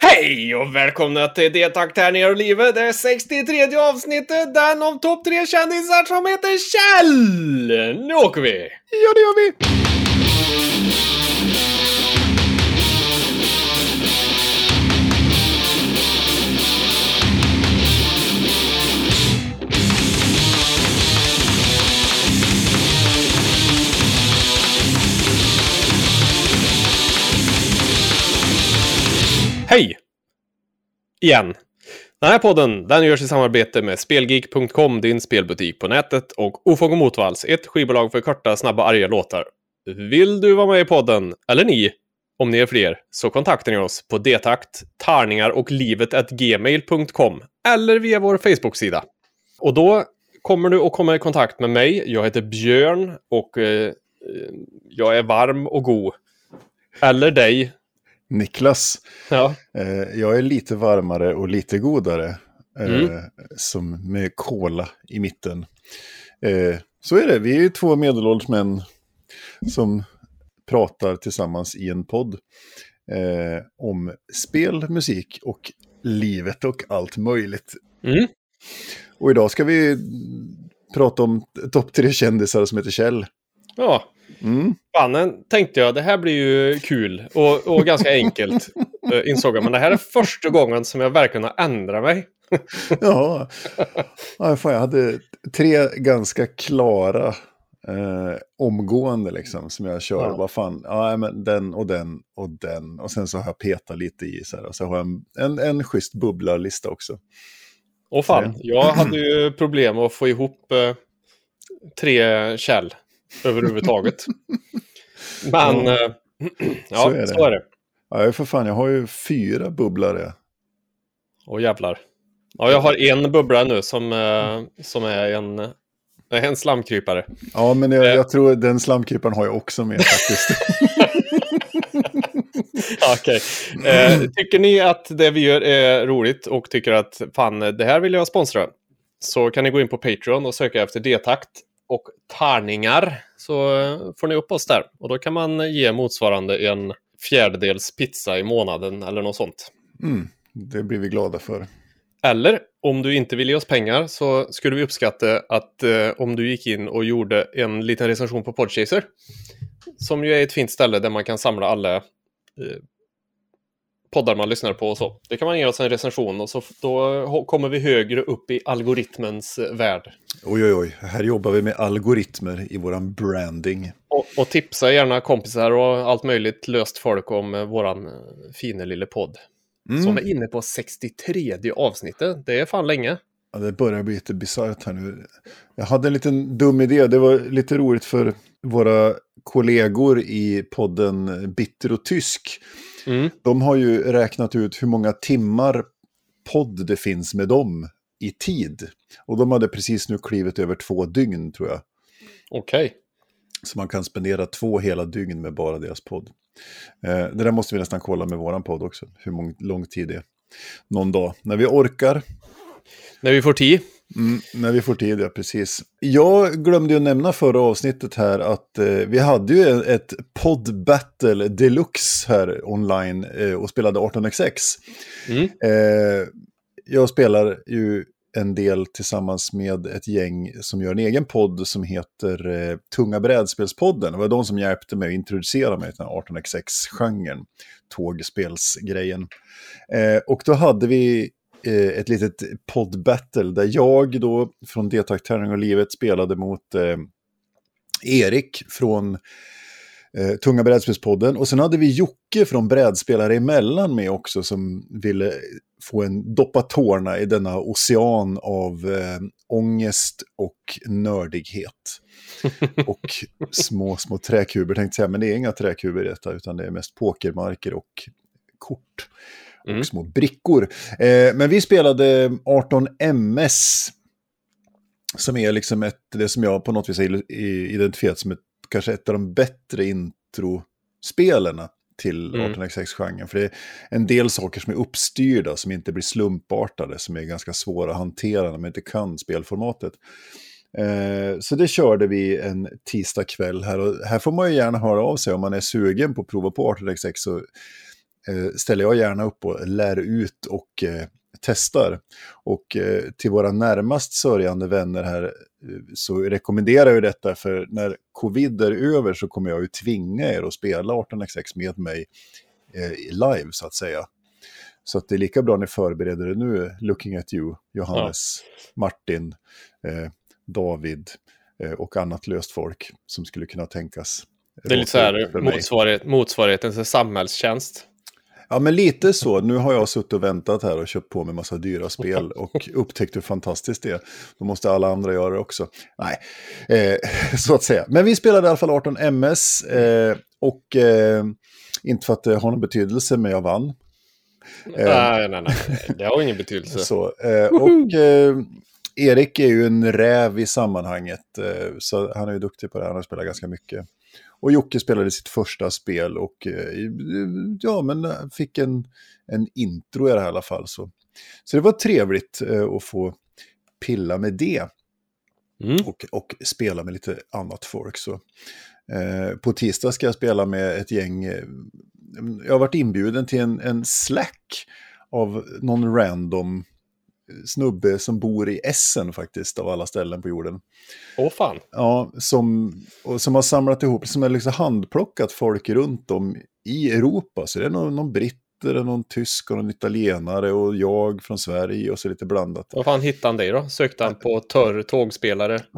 Hej och välkomna till Det tack nere och livet. Det är 63 avsnittet, den om topp tre kändisar som heter Kjell! Nu åker vi! Ja, det gör vi! Hej! Igen. Den här podden den görs i samarbete med Spelgeek.com, din spelbutik på nätet, och Ofång och Motvalls, ett skivbolag för korta, snabba, arga låtar. Vill du vara med i podden, eller ni, om ni är fler, så kontaktar ni oss på detakt, tarningar och livet gmail.com eller via vår Facebook-sida. Och då kommer du att komma i kontakt med mig. Jag heter Björn och eh, eh jag är varm och god. Eller dig, Niklas. Ja. Eh, jag är lite varmare och lite godare. Eh, Mm. Som med kola i mitten. Eh, så är det, vi är ju två medelålders män som pratar tillsammans i en podd. Om spel, musik och livet och allt möjligt. Mm. Och idag ska vi prata om topp tre kändisar som heter Kjell. Ja, Mm. Fannen tänkte jag, det här blir ju kul och, och ganska enkelt. eh, insåg jag, men det här är första gången som jag verkligen har ändrat mig. Ja, ja fan, jag hade tre ganska klara eh, omgående liksom som jag kör. Ja. Vad fan, ja men den och den och den. Och sen så har jag petat lite i så här. Och så har jag en, en, en schysst bubblarlista också. Och fan, jag hade ju problem att få ihop eh, tre käll överhuvudtaget. Men, Ja. eh, ja, Så är så är det. Ja, för fan, jag har ju fyra bubblare. Åh jävlar. Ja, jag har en bubbla nu som, eh, som är en, en slamkrypare. Ja, men jag, Eh. jag tror den slamkryparen har jag också med faktiskt. Okej. Eh, tycker ni att det vi gör är roligt och tycker att fan, det här vill jag sponsra så kan ni gå in på Patreon och söka efter D-takt och tärningar så får ni upp oss där. Och då kan man ge motsvarande en fjärdedels pizza i månaden eller något sånt. Mm, det blir vi glada för. Eller om du inte vill ge oss pengar så skulle vi uppskatta att eh, om du gick in och gjorde en liten recension på Podchaser. Som ju är ett fint ställe där man kan samla alla eh, poddar man lyssnar på och så. Det kan man ge oss en recension och så då kommer vi högre upp i algoritmens eh, värld. Oj, oj, oj. Här jobbar vi med algoritmer i våran branding. Och, och tipsa gärna kompisar och allt möjligt löst folk om eh, våran eh, fina lilla podd. Mm. Som är inne på 63 avsnittet. Det är fan länge. Ja, det börjar bli lite bisarrt här nu. Jag hade en liten dum idé. Det var lite roligt för våra kollegor i podden Bitter och Tysk. Mm. De har ju räknat ut hur många timmar podd det finns med dem i tid. Och de hade precis nu klivit över två dygn tror jag. Okej. Så man kan spendera två hela dygn med bara deras podd. Eh, det där måste vi nästan kolla med våran podd också. Hur mång, lång tid det är. Någon dag. När vi orkar. När vi får tid. Mm, när vi får tid, ja precis. Jag glömde ju nämna förra avsnittet här att eh, vi hade ju ett podd battle deluxe här online eh, och spelade 18xx. Mm. Eh, jag spelar ju en del tillsammans med ett gäng som gör en egen podd som heter eh, Tunga brädspelspodden. Det var de som hjälpte mig att introducera mig till den här 18xx-genren, tågspelsgrejen. Eh, och då hade vi ett litet poddbattle där jag då från Detakt Tärning och Livet spelade mot eh, Erik från eh, Tunga brädspelspodden. Och sen hade vi Jocke från Brädspelare emellan med också som ville få en doppa tårna i denna ocean av eh, ångest och nördighet. och små, små träkuber tänkte jag säga, men det är inga träkuber i detta utan det är mest pokermarker och kort. Och Mm. små brickor. Eh, men vi spelade 18MS. Som är liksom ett, det som jag på något vis har identifierat som ett, kanske ett av de bättre introspelarna till Mm. 18xx-genren. För det är en del saker som är uppstyrda, som inte blir slumpartade, som är ganska svåra att hantera när man inte kan spelformatet. Eh, så det körde vi en tisdag kväll här. Och här får man ju gärna höra av sig om man är sugen på att prova på 18xx. Så ställer jag gärna upp och lär ut och eh, testar. Och eh, till våra närmast sörjande vänner här eh, så rekommenderar jag detta för när covid är över så kommer jag ju tvinga er att spela 18xx med mig eh, live så att säga. Så att det är lika bra ni förbereder er nu, looking at you, Johannes, ja. Martin, eh, David eh, och annat löst folk som skulle kunna tänkas. Det är lite så här motsvarighet, motsvarigheten till samhällstjänst. Ja, men lite så. Nu har jag suttit och väntat här och köpt på mig massa dyra spel och upptäckt hur fantastiskt det är. Då måste alla andra göra det också. Nej, eh, så att säga. Men vi spelade i alla fall 18 MS eh, och eh, inte för att det har någon betydelse, men jag vann. Nej, nej, nej, det har ingen betydelse. Så, eh, och eh, Erik är ju en räv i sammanhanget, eh, så han är ju duktig på det, han har spelat ganska mycket. Och Jocke spelade sitt första spel och ja, men fick en, en intro i det här i alla fall. Så, så det var trevligt att få pilla med det. Mm. Och, och spela med lite annat folk. Så. Eh, på tisdag ska jag spela med ett gäng jag har varit inbjuden till en, en slack av någon random snubbe som bor i Essen faktiskt, av alla ställen på jorden. Åh fan. Ja, som, och som har samlat ihop, som har liksom handplockat folk runt om i Europa. Så det är någon, någon britter, någon tysk och någon italienare och jag från Sverige och så lite blandat. Vad fan hittade han dig då? Sökte han på törr tågspelare?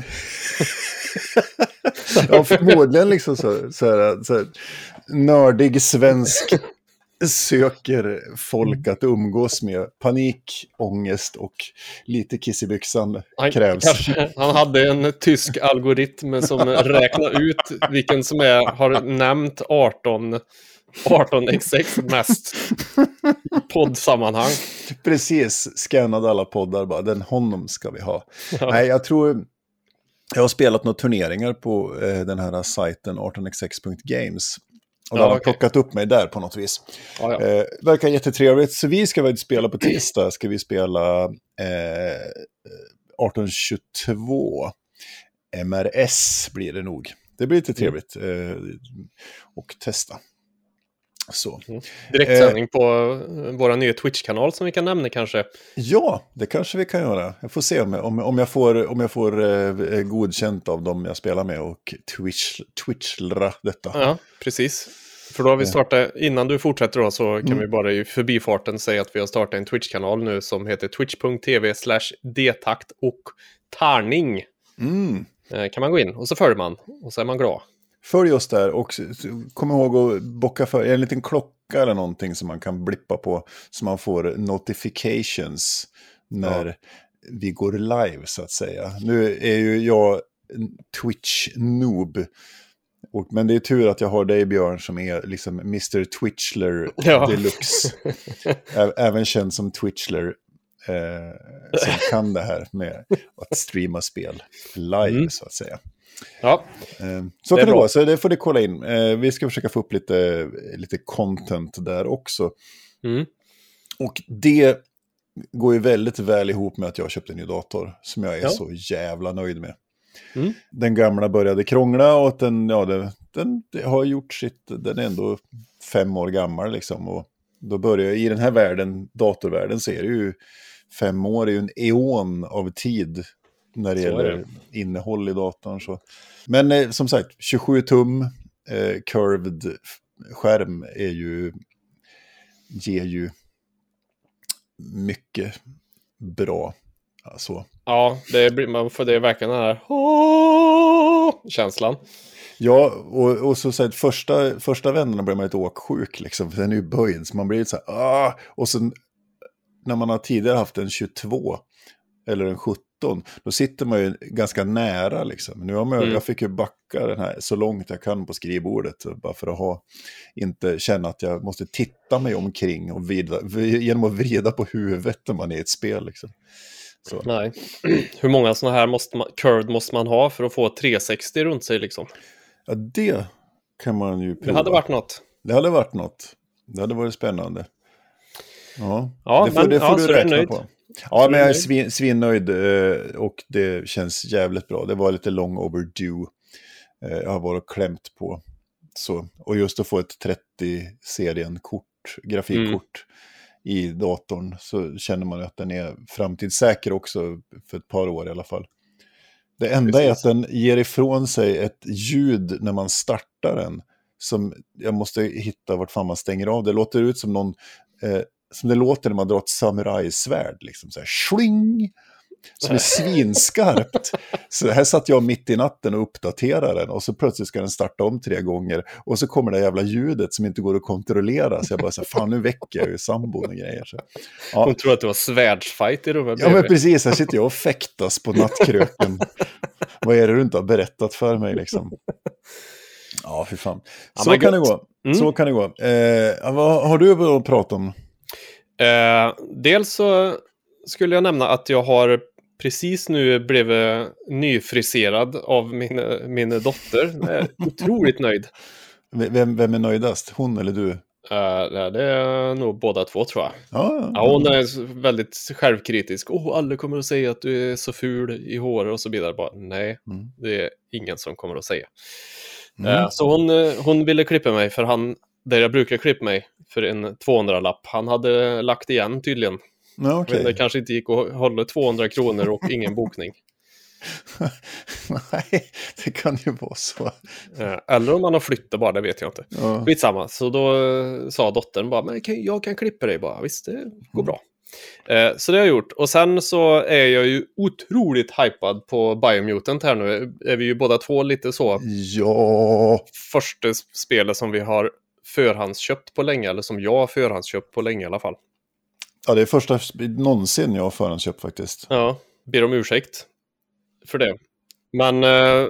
ja, förmodligen liksom så, så, här, så här, nördig svensk söker folk att umgås med. Panik, ångest och lite kiss i byxan han, krävs. Kanske, han hade en tysk algoritm som räknar ut vilken som är, har nämnt 18 18xx mest poddsammanhang. Precis, scannade alla poddar bara, den honom ska vi ha. Ja. Nej, jag tror, jag har spelat några turneringar på eh, den här sajten 18xx.games. Och ja, har okay. plockat upp mig där på något vis. Ja, ja. Eh, verkar jättetrevligt. Så vi ska väl spela på tisdag, ska vi spela eh, 1822. MRS blir det nog. Det blir lite mm. trevligt eh, och testa. Så. Mm. Direktsändning eh, på eh, vår nya Twitch-kanal som vi kan nämna kanske. Ja, det kanske vi kan göra. Jag får se om jag, om, om jag får, om jag får eh, godkänt av dem jag spelar med och twitch, twitchra detta. Ja, precis. För då har vi startat, innan du fortsätter då så kan mm. vi bara i förbifarten säga att vi har startat en Twitch-kanal nu som heter twitch.tv slash detakt och tärning. Mm. Eh, kan man gå in och så följer man och så är man glad. Följ oss där och kom ihåg att bocka för en liten klocka eller någonting som man kan blippa på så man får notifications när ja. vi går live så att säga. Nu är ju jag Twitch-noob. Men det är tur att jag har dig Björn som är liksom Mr. Twitchler ja. deluxe. Även känd som Twitchler. Eh, som kan det här med att streama spel live mm. så att säga. Ja, eh, så kan det vara, så det får du kolla in. Eh, vi ska försöka få upp lite, lite content där också. Mm. Och det går ju väldigt väl ihop med att jag köpte en ny dator som jag är ja. så jävla nöjd med. Mm. Den gamla började krångla och den, ja, den det har gjort sitt, den är ändå fem år gammal liksom. Och då börjar i den här världen, datorvärlden, det ju fem år är ju en eon av tid när det så gäller det. innehåll i datorn. Så. Men eh, som sagt, 27 tum eh, curved skärm är ju, ger ju mycket bra. Alltså. Ja, det blir, man får det verkligen den här känslan. Ja, och, och så, så här, första, första vännerna blir man lite åksjuk, liksom, för den är ju böjd, så man blir lite så här, ah! och sen när man har tidigare haft en 22 eller en 17 då sitter man ju ganska nära liksom. Nu har man, mm. Jag fick ju backa den här så långt jag kan på skrivbordet, bara för att ha, inte känna att jag måste titta mig omkring och vrida, genom att vrida på huvudet när man är i ett spel. Liksom. Så. Nej. Hur många sådana här måste man, curved måste man ha för att få 360 runt sig liksom? Ja, det kan man ju prova. Det hade varit något. Det hade varit något. Det hade varit spännande. Ja, ja det får, men, det får ja, du räkna på. Ja, men jag är svin, svinnöjd eh, och det känns jävligt bra. Det var lite long overdue. Eh, jag har varit klämt på. Så, och just att få ett 30-serien-kort grafikkort i datorn så känner man att den är framtidssäker också för ett par år i alla fall. Det enda Precis. är att den ger ifrån sig ett ljud när man startar den. Som jag måste hitta vart fan man stänger av. Det låter ut som någon, eh, som det låter när man drar ett samurajsvärd. Liksom så här, sling! Som är svinskarpt. Så här satt jag mitt i natten och uppdaterade den och så plötsligt ska den starta om tre gånger. Och så kommer det jävla ljudet som inte går att kontrollera. Så jag bara så här, fan nu väcker jag ju sambon och grejer. Så. Ja. Hon tror att det var svärdsfight i rummet Ja men precis, här sitter jag och fäktas på nattkröken. Vad är det du inte har berättat för mig liksom? Ja, fy fan. Ja, Så kan det gå. Mm. Så kan det gå. Eh, vad har du att prata om? Eh, dels så skulle jag nämna att jag har precis nu blivit nyfriserad av min, min dotter. Jag är otroligt nöjd. Vem, vem är nöjdast? Hon eller du? Eh, det är nog båda två tror jag. Ja, Ja, hon är väldigt självkritisk. Åh, alla kommer att säga att du är så ful i håret och så vidare. Bara, nej, Mm. det är ingen som kommer att säga. Mm. Eh, Så hon, eh, hon ville klippa mig för han, där jag brukar klippa mig för en 200-lapp, han hade lagt igen tydligen. Ja, okej. Men det kanske inte gick att hålla 200 kronor och ingen bokning. Nej, det kan ju vara så. Eh, Eller om han har flyttat bara, det vet jag inte. Ja. Skitsamma, så då eh, sa dottern bara, men jag kan klippa dig bara, visst det går bra. Eh, Så det har jag gjort. Och sen så är jag ju otroligt hypad på Biomutant här nu. Är vi ju båda två lite så. ja, Första spelet som vi har förhandsköpt på länge, eller som jag har förhandsköpt på länge i alla fall. Ja, det är första någonsin jag har förhandsköpt faktiskt. Ja, ber om ursäkt för det. Men, eh,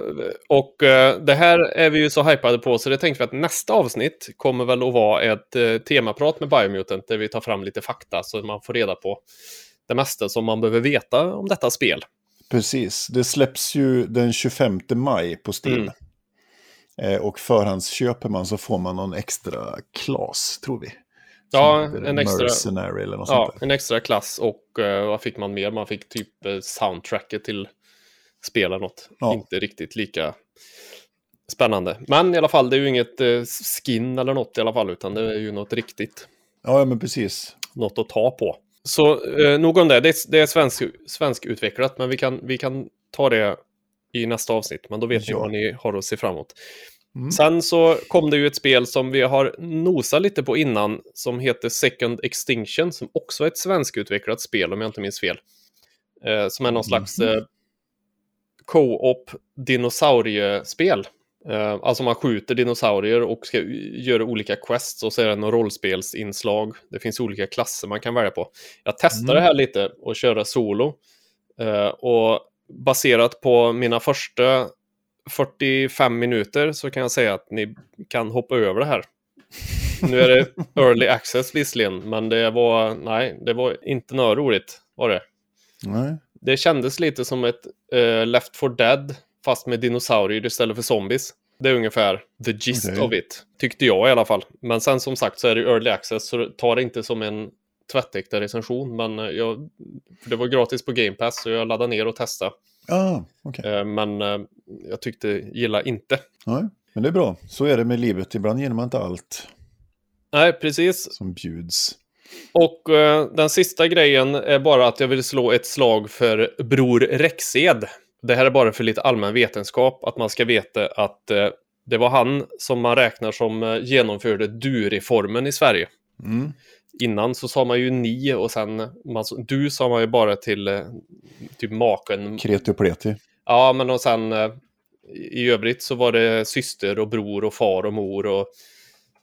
och eh, det här är vi ju så hypade på så det tänkte vi att nästa avsnitt kommer väl att vara ett eh, temaprat med Biomutant där vi tar fram lite fakta så man får reda på det mesta som man behöver veta om detta spel. Precis, det släpps ju den 25 maj på Steam. Mm. Och förhandsköper man så får man någon extra class, tror vi. Ja, en extra- Mercenary eller något Ja, sånt där. en extra klass och eh, vad fick man mer? Man fick typ eh, soundtracket till spela något. Ja. Inte riktigt lika spännande. Men i alla fall, det är ju inget eh, skin eller något i alla fall, utan det är ju något riktigt. Ja, ja, men precis. något att ta på. Så eh, nog om det. Det är, det är svensk, svensk utvecklat, men vi kan, vi kan ta det i nästa avsnitt. Men då vet Ja. ni vad ni har att se fram emot. Mm. Sen så kom det ju ett spel som vi har nosat lite på innan, som heter Second Extinction, som också är ett svenskutvecklat spel, om jag inte minns fel. Eh, som är någon slags Mhm. eh, co-op dinosauriespel. Eh, alltså man skjuter dinosaurier och ska göra olika quests och så är det några rollspelsinslag. Det finns olika klasser man kan välja på. Jag testade Mm. det här lite och köra solo. Eh, och baserat på mina första 45 minuter så kan jag säga att ni kan hoppa över det här. Nu är det early access visserligen, men det var, nej, det var inte något roligt var det. Nej. Det kändes lite som ett eh, Left 4 Dead, fast med dinosaurier istället för zombies. Det är ungefär the gist Okej. of it, tyckte jag i alla fall. Men sen som sagt så är det early access, så ta det inte som en tvättäkta recension. Men eh, jag, det var gratis på Game Pass, så jag laddade ner och testade. Ah, okej. Eh, men eh, jag tyckte, gilla inte. Nej, men det är bra. Så är det med livet. Ibland ger man inte allt Nej, precis. som bjuds. Och eh, den sista grejen är bara att jag vill slå ett slag för Bror Rexed. Det här är bara för lite allmän vetenskap, att man ska veta att eh, det var han som man räknar som eh, genomförde du-reformen i Sverige. Mm. Innan så sa man ju ni och sen man, du sa man ju bara till eh, typ maken. Kreti och pleti. Ja, men och sen eh, i övrigt så var det syster och bror och far och mor och,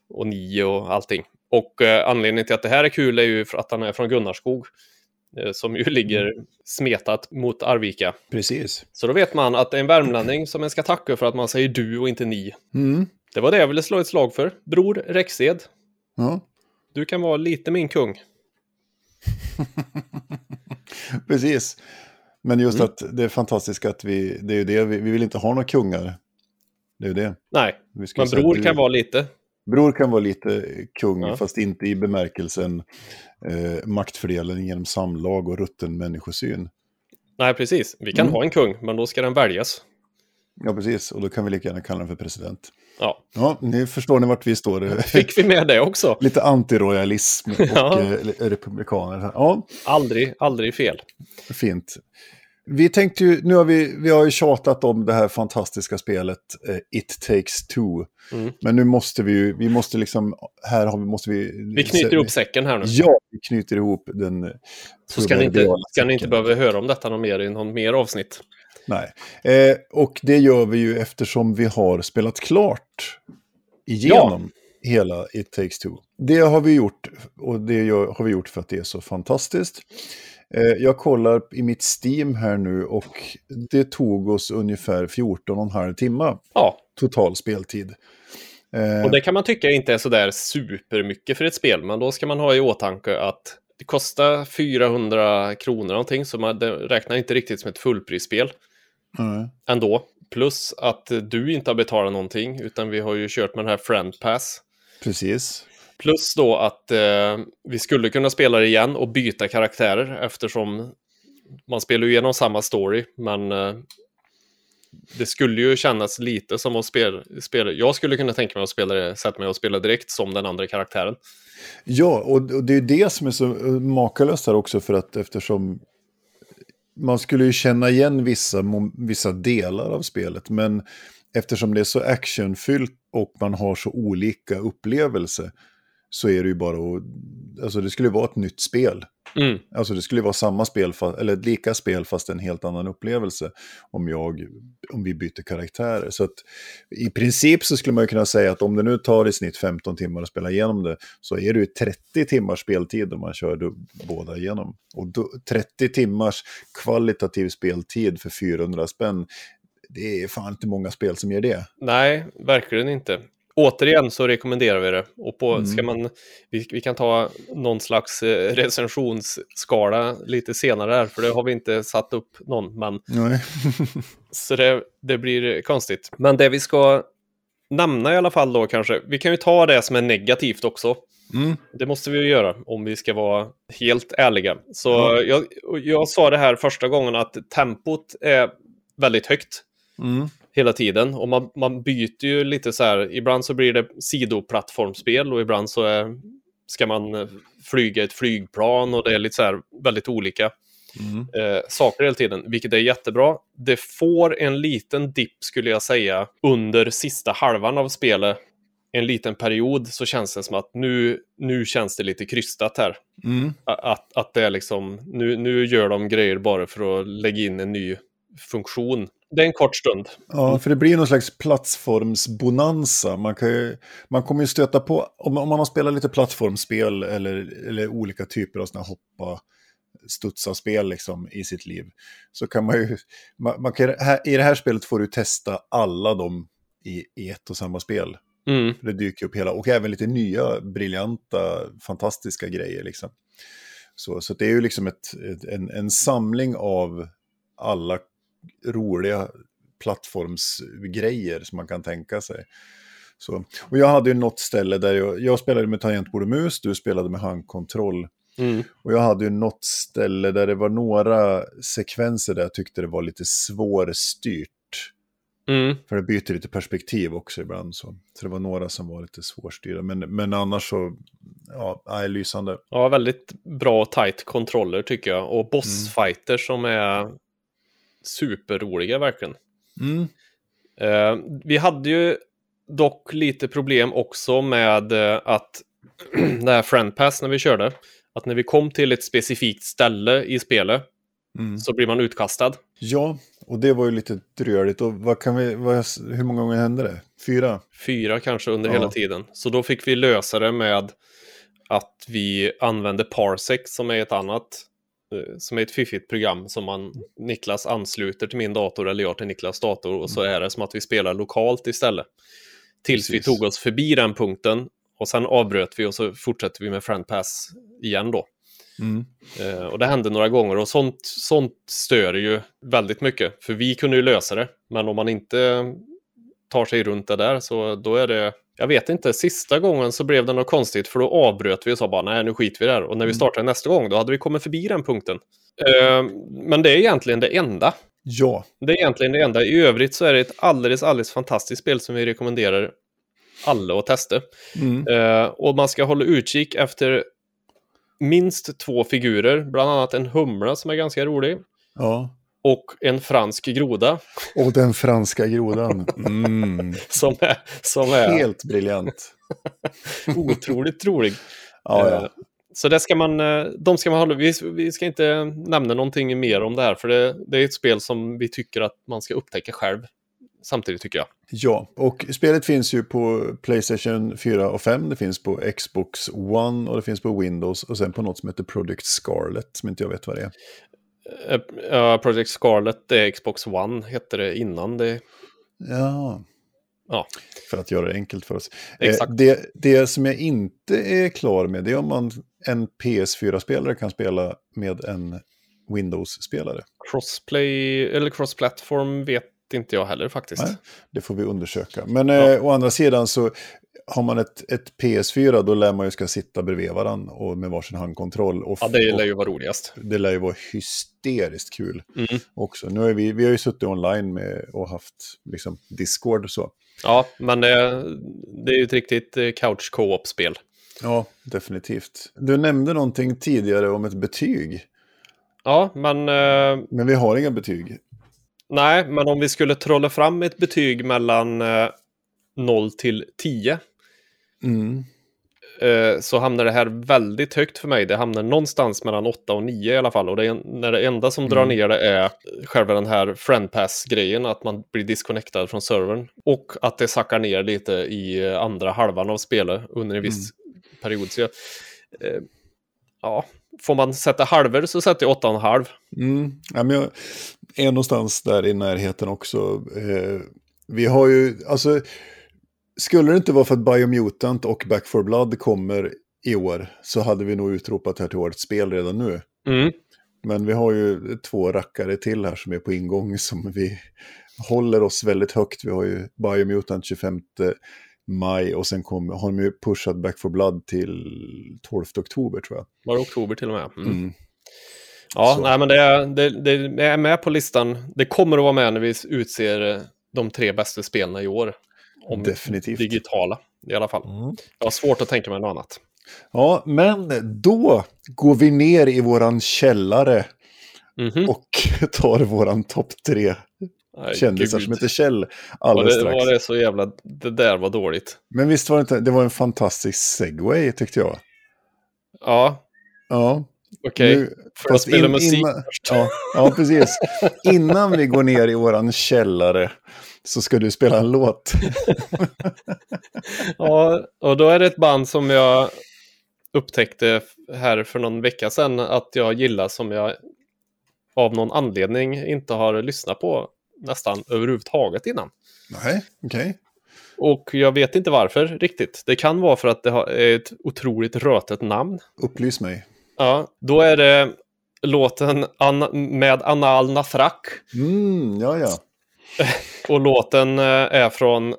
och ni och allting. Och eh, anledningen till att det här är kul är ju för att han är från Gunnarskog. Eh, som ju ligger smetat mot Arvika. Precis. Så då vet man att det är en värmlänning som man ska tacka för att man säger du och inte ni. Mm. Det var det jag ville slå ett slag för. Bror Rexed, Ja, du kan vara lite min kung. precis. Men just Mm. att det är fantastiskt att vi, det är ju det, vi, vi vill inte ha några kungar. Det är det. Nej, men bror du- kan vara lite. Bror kan vara lite kung, Ja. fast inte i bemärkelsen eh, maktfördelning genom samlag och rutten människosyn. Nej, precis. Vi kan Mm. ha en kung, men då ska den väljas. Ja, precis. Och då kan vi lika gärna kalla den för president. Ja. Ja, ni förstår ni vart vi står. Fick vi med det också? Lite antirojalism och Ja. eh, republikaner. Ja, Aldrig, aldrig fel. fint. Vi tänkte ju, nu har vi, vi har ju tjatat om det här fantastiska spelet eh, It takes two. Mm. Men nu måste vi ju, vi måste liksom, här har vi, måste vi... Vi knyter ihop säcken här nu. Ja, vi knyter ihop den... Så ska ni, inte, ska ni inte behöva höra om detta någon mer i någon mer avsnitt. Nej, eh, och det gör vi ju eftersom vi har spelat klart igenom hela It takes two. Det har vi gjort, och det gör, har vi gjort för att det är så fantastiskt. Eh, jag kollar i mitt Steam här nu och det tog oss ungefär 14,5 timmar Ja, total speltid. Eh, och det kan man tycka inte är sådär supermycket för ett spel, men då ska man ha i åtanke att det kostar 400 kronor någonting, så man räknar inte riktigt som ett fullprisspel nej. ändå. Plus att du inte har betalat någonting, utan vi har ju kört med den här Friend Pass. precis. Plus då att eh, vi skulle kunna spela det igen och byta karaktärer eftersom man spelar ju igenom samma story, men eh, det skulle ju kännas lite som att spela, spela. Jag skulle kunna tänka mig att spela det, sätta mig och spela direkt som den andra karaktären. Ja, och, och det är det som är så eh, makalöst här också för att eftersom man skulle ju känna igen vissa, vissa delar av spelet, men eftersom det är så actionfyllt och man har så olika upplevelser så är det ju bara att, alltså det skulle vara ett nytt spel. Mm. Alltså det skulle vara samma spel, eller ett lika spel fast en helt annan upplevelse om, jag, om vi byter karaktärer. Så att i princip så skulle man ju kunna säga att om det nu tar i snitt 15 timmar att spela igenom det så är det ju 30 timmars speltid om man kör båda igenom. Och då, 30 timmars kvalitativ speltid för 400 spänn, det är fan inte många spel som ger det. Nej, verkligen inte. Återigen så rekommenderar vi det. Och på, Mm. ska man, vi, vi kan ta någon slags eh, recensionsskala lite senare här, för det har vi inte satt upp någon. Men, så det, det blir konstigt. Men det vi ska nämna i alla fall då kanske, vi kan ju ta det som är negativt också. Mm. Det måste vi ju göra om vi ska vara helt ärliga. Så Ja. jag, jag sa det här första gången att tempot är väldigt högt Mm. Hela tiden. Och man, man byter ju lite så här, ibland så blir det sidoplattformsspel och ibland så är, ska man eh, flyga ett flygplan och det är lite så här väldigt olika Mm. eh, saker hela tiden, vilket är jättebra. Det får en liten dipp skulle jag säga under sista halvan av spelet. En liten period så känns det som att nu, nu känns det lite krystat här. Mm. Att, att det är liksom, nu, nu gör de grejer bara för att lägga in en ny funktion. Det är en kort stund. Ja, för det blir någon slags plattformsbonanza. Man, kan ju, man kommer ju stöta på, om, om man har spelat lite plattformsspel eller, eller olika typer av här hoppa, studsa spel liksom i sitt liv. Så kan man ju, man, man kan, här, i det här spelet får du testa alla dem i, i ett och samma spel. Mm. Det dyker upp hela, och även lite nya, briljanta, fantastiska grejer liksom. Så, så det är ju liksom ett, ett, en, en samling av alla roliga plattformsgrejer som man kan tänka sig. Så, och jag hade ju något ställe där jag, jag spelade med tangentbord och mus, du spelade med handkontroll. Mm. Och jag hade ju något ställe där det var några sekvenser där jag tyckte det var lite svårstyrt. Mm. För det byter lite perspektiv också ibland. Så, så det var några som var lite svårstyrda. Men, men annars så, ja, nej, lysande. Ja, väldigt bra och tight kontroller tycker jag. Och bossfighter som är superroliga verkligen. Mm. Eh, vi hade ju dock lite problem också med eh, att det här friend pass när vi körde, att när vi kom till ett specifikt ställe i spelet Mm. så blir man utkastad. Ja, och det var ju lite dröligt. Och vad kan vi, vad, hur många gånger hände det? Fyra? Fyra kanske under Ja. hela tiden. Så då fick vi lösa det med att vi använde Parsec som är ett annat, som är ett fiffigt program som man, Niklas ansluter till min dator eller jag till Niklas dator och så är det som att vi spelar lokalt istället. Tills vi Precis. tog oss förbi den punkten och sen avbröt vi och så fortsätter vi med friend pass igen då. Mm. Eh, och det hände några gånger och sånt, sånt stör ju väldigt mycket. För vi kunde ju lösa det, men om man inte tar sig runt det där så då är det... Jag vet inte, sista gången så blev det något konstigt för då avbröt vi och sa bara nej nu skiter vi där. Och när vi Mm. startade nästa gång då hade vi kommit förbi den punkten. Eh, men det är egentligen det enda. Ja. Det är egentligen det enda. I övrigt så är det ett alldeles, alldeles fantastiskt spel som vi rekommenderar alla att testa. Mm. Eh, och man ska hålla utkik efter minst två figurer, bland annat en humla som är ganska rolig ja. Och en fransk groda Och den franska grodan. Mm. som är, som är Helt briljant. otroligt rolig. Ja, Eh, ja. Så det ska man, eh, de ska man hålla, vi, vi ska inte nämna någonting mer om det här, för det, det är ett spel som vi tycker att man ska upptäcka själv. Samtidigt tycker jag. ja, och spelet finns ju på Playstation 4 och 5. Det finns på Xbox One och det finns på Windows. Och sen på något som heter Project Scarlet, som inte jag vet vad det är. Eh, ja, Project Scarlet, är Xbox One, hette det innan det. Ja. Ja. För att göra det enkelt för oss. Exakt. Eh, det, det som jag inte är klar med, det är om man en PS4-spelare kan spela med en Windows-spelare. Crossplay, eller cross-platform vet inte jag heller faktiskt. Nej, det får vi undersöka. Men eh, å andra sidan så har man ett, ett PS4 då lär man ju ska sitta bredvid varandra och med varsin handkontroll. Och, Ja, det lär ju vara roligast. det lär ju vara hysteriskt kul Mm. också. Nu är vi, vi har ju suttit online med och haft liksom, Discord och så. Ja, men det, det är ju ett riktigt eh, couch co-op-spel. Ja, definitivt. Du nämnde någonting tidigare om ett betyg. Ja, men eh, Men vi har inga betyg. nej, men om vi skulle trolla fram ett betyg mellan eh, 0 till 10 Mm. eh, så hamnar det här väldigt högt för mig. Det hamnar någonstans mellan 8 och 9 i alla fall. Och det, är, när det enda som drar Mm. ner det är själva den här friendpass-grejen, att man blir disconnectad från servern. Och att det sackar ner lite i andra halvan av spelet under en viss period. Så jag, eh, ja, får man sätta halvor så sätter jag 8,5. Mm. Ja, men jag är någonstans där i närheten också. Eh, vi har ju, alltså, skulle det inte vara för att Biomutant och Back 4 Blood kommer i år så hade vi nog utropat här till årets spel redan nu. Mm. Men vi har ju två rackare till här som är på ingång som vi håller oss väldigt högt. Vi har ju Biomutant 25 maj och sen kom, har de ju pushat Back 4 Blood till 12 oktober tror jag. Var det oktober till och med? Mm. Mm. Ja, Så. nej, men det, är- det, det är med på listan. Det kommer att vara med när vi utser de tre bästa spelen i år. Om Definitivt. digitala i alla fall. Jag har svårt att tänka mig något annat. Ja, men då går vi ner i våran källare Mhm. och tar våran topp tre Nej, kändisar gud. som heter Kjell var alldeles det, strax. var det så jävla... Det där var dåligt. Men visst var det inte, det var en fantastisk segway tyckte jag. Ja, Ja, okej. Får jag fast spela in- musik innan- först? ja, ja, precis. Innan vi går ner i våran källare så ska du spela en låt. Ja, och då är det ett band som jag upptäckte här för någon vecka sedan att jag gillar som jag av någon anledning inte har lyssnat på nästan överhuvudtaget innan. Nej, okej. Och jag vet inte varför riktigt. Det kan vara för att det är ett otroligt rötet namn. Upplys mig. Ja, då är det låten An- med Anal Nathrak. Mm, ja, ja. Och låten eh, är från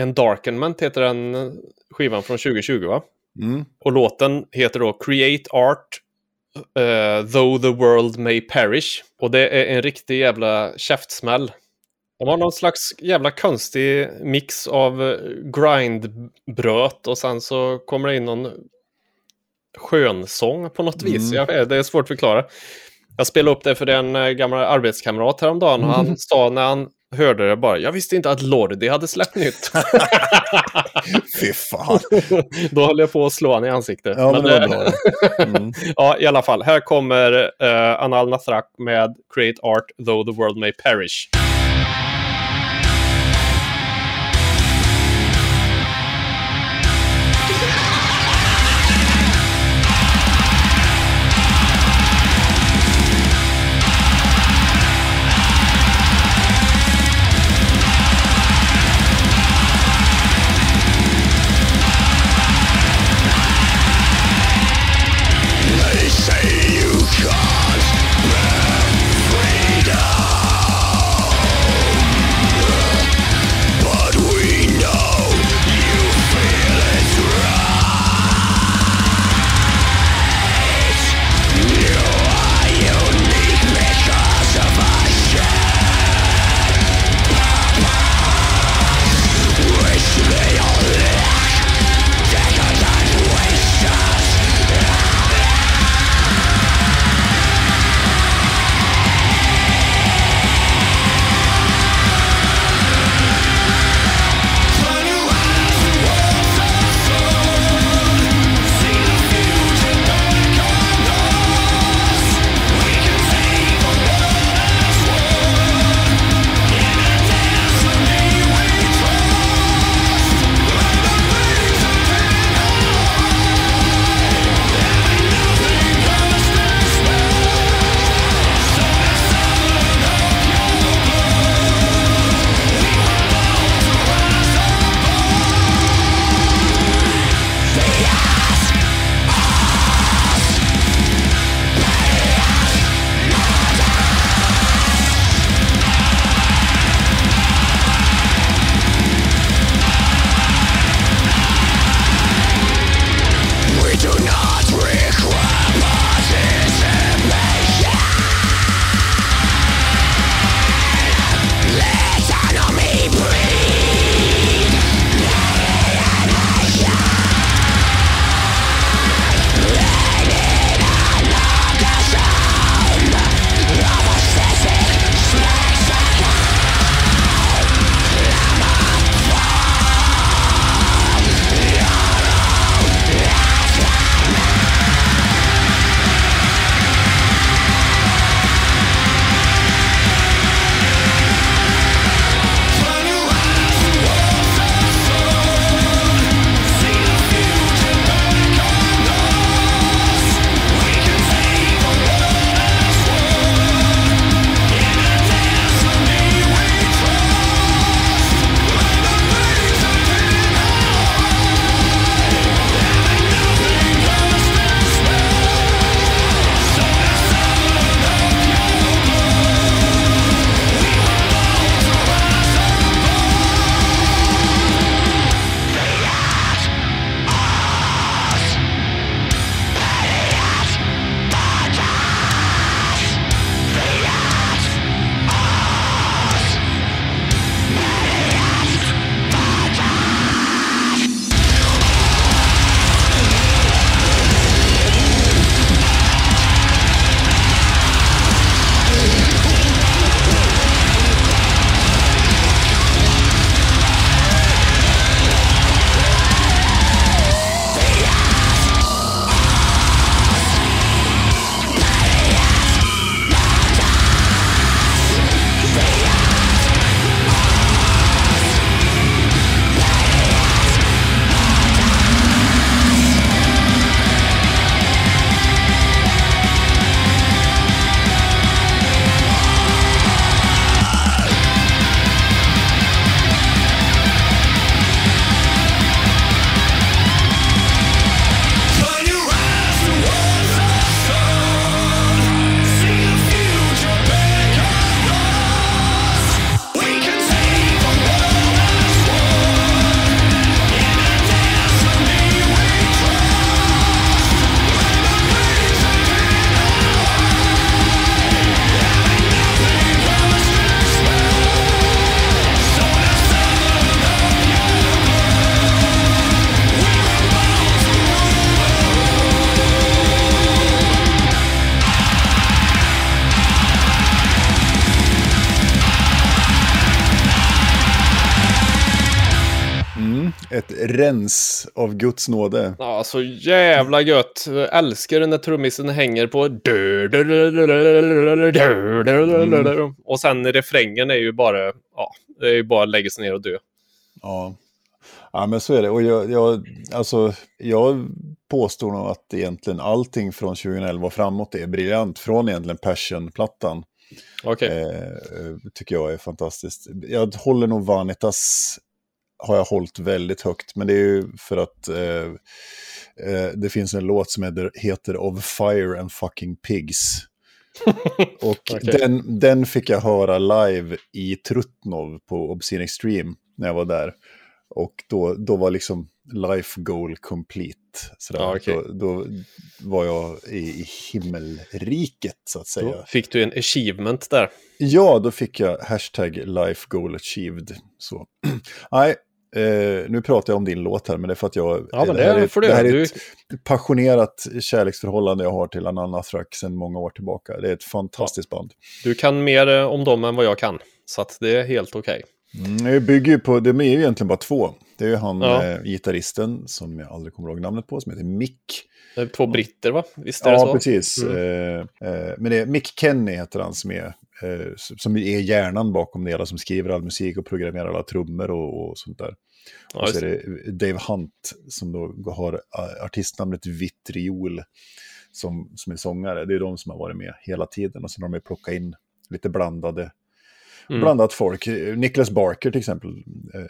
Endarkenment, heter den eh, skivan från 2020 va? Mm. Och låten heter då Create Art eh, Though the World May Perish. Och det är en riktig jävla käftsmäll. De har någon slags jävla konstig mix av grindbröt och sen så kommer det in någon skönsång på något vis. Mm. Jag vet, det är svårt att förklara. Jag spelade upp det för en eh, gammal arbetskamrat häromdagen och han sa när han hörde det bara, jag visste inte att Lordi hade släppt nytt. Fy fan. Då höll jag på att slå han i ansiktet. Ja, men det var eh. Mm. Ja, i alla fall. Här kommer uh, Anal Nathrak med Create Art Though the World May Perish. Rens av Guds nåde. Ja, så jävla gött. Jag älskar när trummisen hänger på... Och sen refrängen är ju bara... Ja, det är ju bara att lägga sig ner och dö. Ja. Ja, men så är det. Och jag, jag, alltså, jag påstår nog att egentligen allting från 2011 och framåt är briljant. Från egentligen Passion-plattan. Okej. Eh, tycker jag är fantastiskt. Jag håller nog Vanitas, har jag hållit väldigt högt. Men det är ju för att eh, eh, det finns en låt som heter, heter Of Fire and Fucking Pigs. Och Okej. den, den fick jag höra live i Trutnov på Obscene Extreme när jag var där. Och då, då var liksom life goal complete. Sådär. Ja, okej. då, då var jag i, i himmelriket så att säga. Då fick du en achievement där. Ja, då fick jag hashtag life goal achieved. Så. Nej, eh, nu pratar jag om din låt här, men det är för att jag... Ja, men här det är, får du det här är ett passionerat kärleksförhållande jag har till Ananathrak sedan många år tillbaka. Det är ett fantastiskt band. Du kan mer eh, om dem än vad jag kan. Så det är helt okej. Mm, det bygger ju på, det är ju egentligen bara två. Det är ju han, Ja. eh, gitarristen, som jag aldrig kommer ihåg namnet på, som heter Mick. Det är Två britter, va? Visst är det Ja, så? precis. Mm. Eh, eh, men det är Mick Kenny heter han som är, eh, som är hjärnan bakom det hela, som skriver all musik och programmerar alla trummor och, och sånt där. Ja, och så är det Dave Hunt som då har eh, artistnamnet Vitriol som, som är sångare. Det är de som har varit med hela tiden och sen har de plockat in lite blandade Mm. blandat folk. Nicholas Barker till exempel, eh,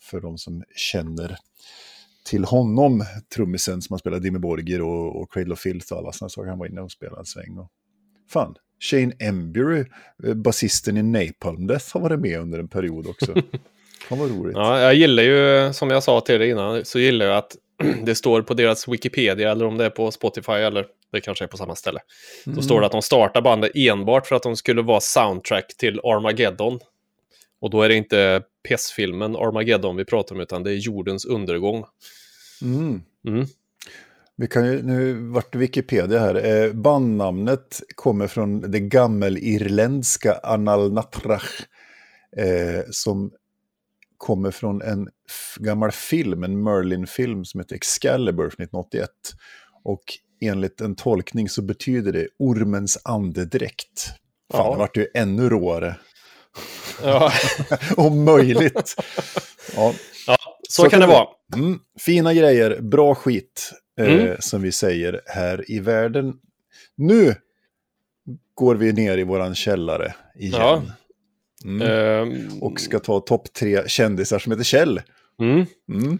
för de som känner till honom, trummisen som har spelat Dimmy Borgir och, och Cradle of Filth och alla sådana saker. Han var inne och spelade en sväng. Och... Fan, Shane Embury, eh, basisten i Napalm Death, har varit med under en period också. Fan vad roligt. Ja, jag gillar ju, som jag sa till dig innan, så gillar jag att det står på deras Wikipedia, eller om det är på Spotify, eller det kanske är på samma ställe. Då står det att de startar bandet enbart för att de skulle vara soundtrack till Armageddon. Och då är det inte PES-filmen Armageddon vi pratar om, utan det är jordens undergång. Mm. Mm. Vi kan ju, nu vart Wikipedia här. Eh, bandnamnet kommer från det gammelirländska Analnatrach. Eh, som kommer från en gammal film, en Merlin-film som heter Excalibur från 1981. Och enligt en tolkning så betyder det ormens andedräkt. Fan, Ja. det vart ju ännu råare. Ja, Om möjligt. Ja. ja så, Så kan det kan det- vara. Mm, fina grejer, bra skit, eh, Mm. som vi säger här i världen. Nu går vi ner i våran källare igen. Ja. Mm. Ehm, Och ska ta topp tre kändisar som heter Kjell. mm. Mm.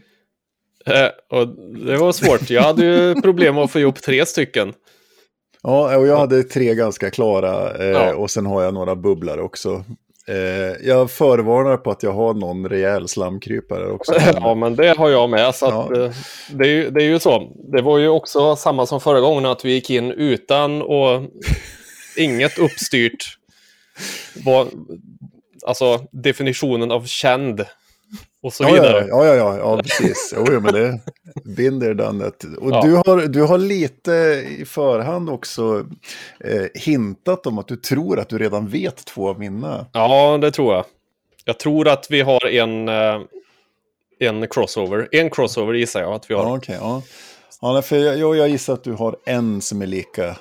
Eh, och det var svårt. Jag hade ju problem att få ihop tre stycken. Ja, och jag hade tre ganska klara eh, Ja. och sen har jag några bubblare också. Eh, jag förvarnar på att jag har någon rejäl slamkrypare också. Ja, men det har jag med. Så att, Ja. eh, det, är ju, det är ju så. Det var ju också samma som förra gången, att vi gick in utan och inget uppstyrt. Var, alltså definitionen av känd och så vidare. ja, ja, ja, ja, precis. Jo, jo, men det binder dannet. Och du, har, du har lite i förhand också eh, hintat om att du tror att du redan vet två av mina. Ja, det tror jag. Jag tror att vi har en, eh, en crossover. En crossover gissar jag att vi har. Ja, okej. ja. Ja, för jag, jag gissar att du har en som är lika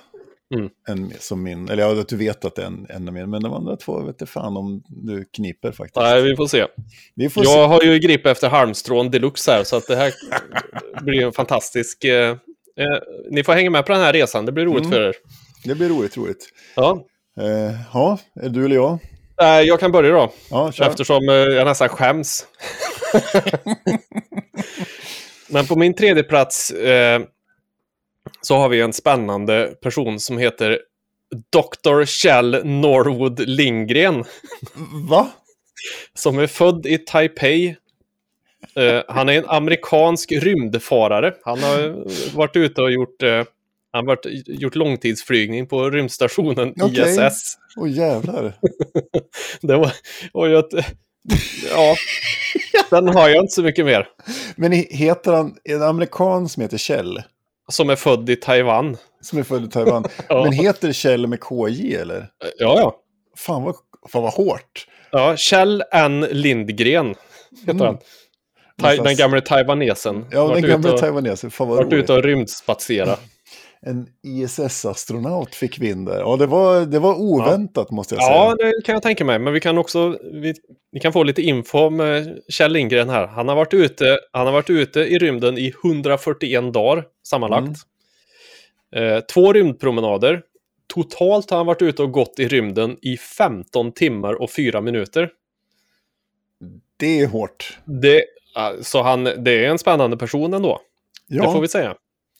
Mm. en, som min. Eller ja, att du vet att det är en, en av min. Men de andra två vet jag fan om du kniper faktiskt. Nej, vi får se. Vi får se. Jag har ju gripit efter halmstrån deluxe här, så att det här blir en fantastisk... Eh, eh, ni får hänga med på den här resan, det blir roligt Mm. för er. Det blir roligt, roligt. Ja. Eh, ja, är du eller jag? Eh, jag kan börja då, Ja, kör. eftersom eh, jag nästan skäms. Men på min tredje plats eh, så har vi en spännande person som heter Dr. Kjell Norwood Lindgren. Va? som är född i Taipei. Eh, han är en amerikansk rymdfarare. Han har varit ute och gjort, eh, han har varit, gjort långtidsflygning på rymdstationen Okej. ISS. Åh jävlar. Det var, och jag, ja, den har jag inte så mycket mer. Men he- heter han en amerikan som heter Kjell? Som är född i Taiwan. Som är född i Taiwan. Ja. Men heter Kjell med KJ eller? Ja, ja. Fan vad, fan vad hårt. ja Kjell N. Lindgren heter Mm. han. Tai, den gamle taiwanesen. Ja, Varit den och- taiwanesen. Fan vad Varit roligt. ute och rymdspatsera. En ISS-astronaut fick vi in där. Ja, det var, det var oväntat måste jag säga. Ja, det kan jag tänka mig. Men vi kan också vi, vi kan få lite info med Kjell Lindgren här. Han har varit ute, han har varit ute i rymden i 141 dagar sammanlagt. Eh, två rymdpromenader. Totalt har han varit ute och gått i rymden i 15 timmar och 4 minuter. Det är hårt. Det, ah, så han, det är en spännande person ändå. Ja, Det får vi säga.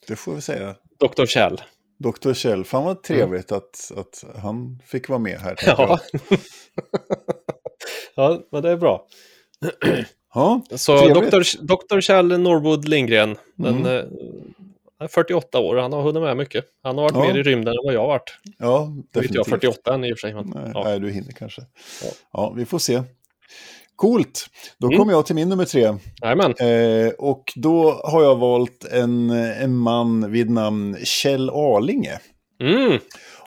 det får vi säga. Dr. Kjell. Dr. Kjell, fan vad trevligt att, att han fick vara med här. Ja. ja, men det är bra. ja, Så Trevligt. Dr. Dr. Kjell Norwood Lindgren, den, Mm. eh, är 48 år, han har hunnit med mycket. Han har varit Ja. mer i rymden än vad jag har varit. ja Nu är inte jag definitivt. 48 än i och för sig. Men, Nej, ja. nej, du hinner kanske. Ja. Ja, vi får se. Coolt, då Mm. kommer jag till min nummer tre. Eh, och då har jag valt en, en man vid namn Kjell Arlinge. Mm.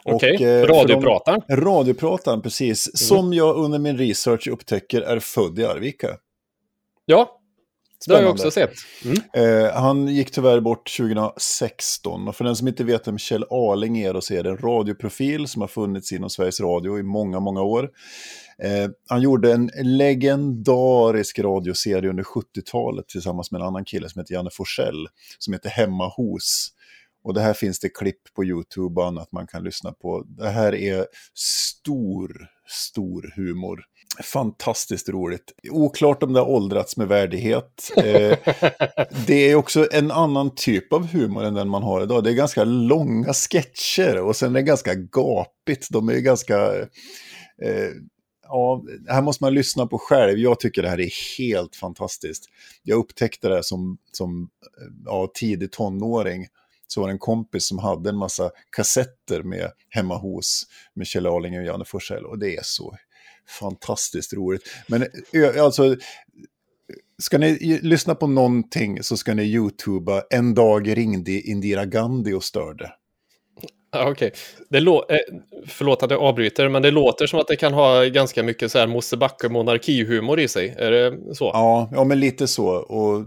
Okej, Och, eh, radioprataren. Radioprataren, precis. Mm. Som jag under min research upptäcker är född i Arvika. Ja, det har jag Spännande. också sett. Mm. Eh, han gick tyvärr bort 2016. Och för den som inte vet vem Kjell Arling är, då så är det en radioprofil som har funnits inom Sveriges Radio i många, många år. Eh, han gjorde en legendarisk radioserie under 70-talet tillsammans med en annan kille som heter Janne Forsell, som heter Hemma hos. Och det här finns det klipp på YouTube och annat man kan lyssna på. Det här är stor, stor humor. Fantastiskt roligt. Oklart om det har åldrats med värdighet. Eh, det är också en annan typ av humor än den man har idag. Det är ganska långa sketcher och sen är det ganska gapigt. De är ganska... Eh, ja, här måste man lyssna på själv. Jag tycker det här är helt fantastiskt. Jag upptäckte det här som, som eh, ja, tidig tonåring. Så var det en kompis som hade en massa kassetter med Hemma hos med Kjell Arling och Janne Forsell. Och det är så fantastiskt roligt. Men eh, alltså, ska ni lyssna på någonting så ska ni youtuba En dag ringde Indira Gandhi och störde. Okej, Det lå- eh, förlåt att jag avbryter, men det låter som att det kan ha ganska mycket så här Mosebacke monarkihumor i sig. Är det så? Ja, ja, men lite så. Och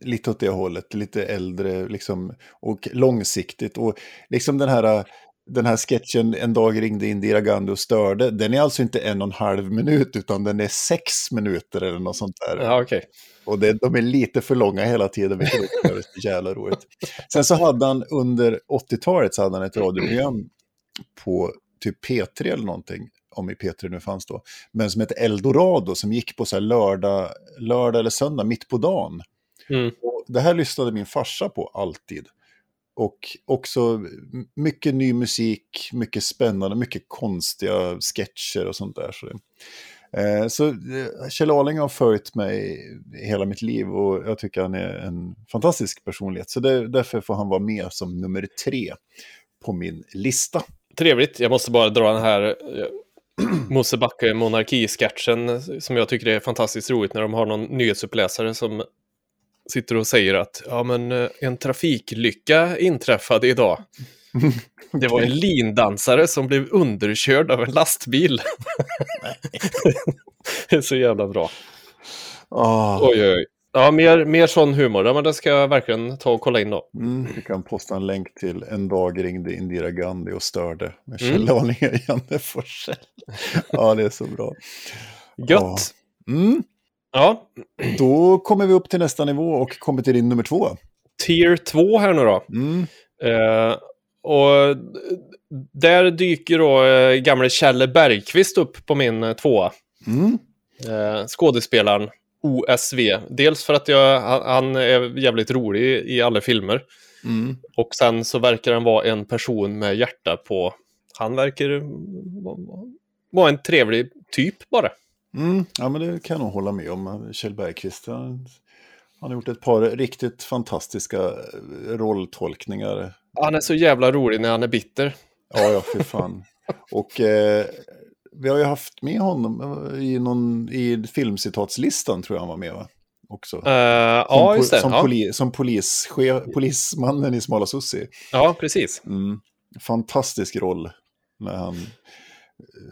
lite åt det hållet, lite äldre liksom, och långsiktigt. Och liksom den här, eh, den här sketchen En dag ringde Indira Gandhi och störde, den är alltså inte en och en halv minut, utan den är sex minuter eller något sånt där. Ja, okej. Och det, de är lite för långa hela tiden, vilket är så jävla roligt. Sen så hade han under 80-talet så hade han ett radioprogram på typ P3 eller någonting, om i P3 nu fanns då, men som hette Eldorado som gick på så här lördag, lördag eller söndag mitt på dagen. Mm. Och det här lyssnade min farsa på alltid. Och också mycket ny musik, mycket spännande, mycket konstiga sketcher och sånt där. Så, eh, så eh, Kjell Arling har följt mig hela mitt liv och jag tycker han är en fantastisk personlighet. Så det, därför får han vara med som nummer tre på min lista. Trevligt. Jag måste bara dra den här eh, Mosebacke monarki-sketchen eh, som jag tycker är fantastiskt roligt när de har någon nyhetsuppläsare som sitter och säger att ja, men, eh, en trafikolycka inträffade idag. Det var en lindansare som blev underkörd av en lastbil. det är så jävla bra. Ah, Oj, oj. Ja, mer, mer sån humor. Ja, men det ska jag verkligen ta och kolla in då. Mm, vi kan posta en länk till En dag ringde Indira Gandhi och störde med Mm. Kjell Arling och Janne Forsell. Ja, det är så bra. Gött! Mm, Ja, då kommer vi upp till nästa nivå och kommer till din nummer två. tier 2 här nu då. Mm, Eh, och där dyker då eh, gamle Kjelle Bergqvist upp på min eh, tvåa. mm, Eh, skådespelaren OSV. Dels för att jag, han, han är jävligt rolig i, i alla filmer. mm. Och sen så verkar han vara en person med hjärta på... Han verkar vara en trevlig typ bara. Mm, ja, men det kan jag nog hålla med om. Kjell Bergqvist, han, han har gjort ett par riktigt fantastiska eh, rolltolkningar. Han är så jävla rolig när han är bitter. Ja, ja, för fan. Och eh, vi har ju haft med honom eh, i, någon, i filmcitatslistan, tror jag han var med, va? Också. Eh, ja, po- just det. Som, Ja, poli, som polischef, polismannen i Smala Sussi. ja, precis. Mm. Fantastisk roll. När han,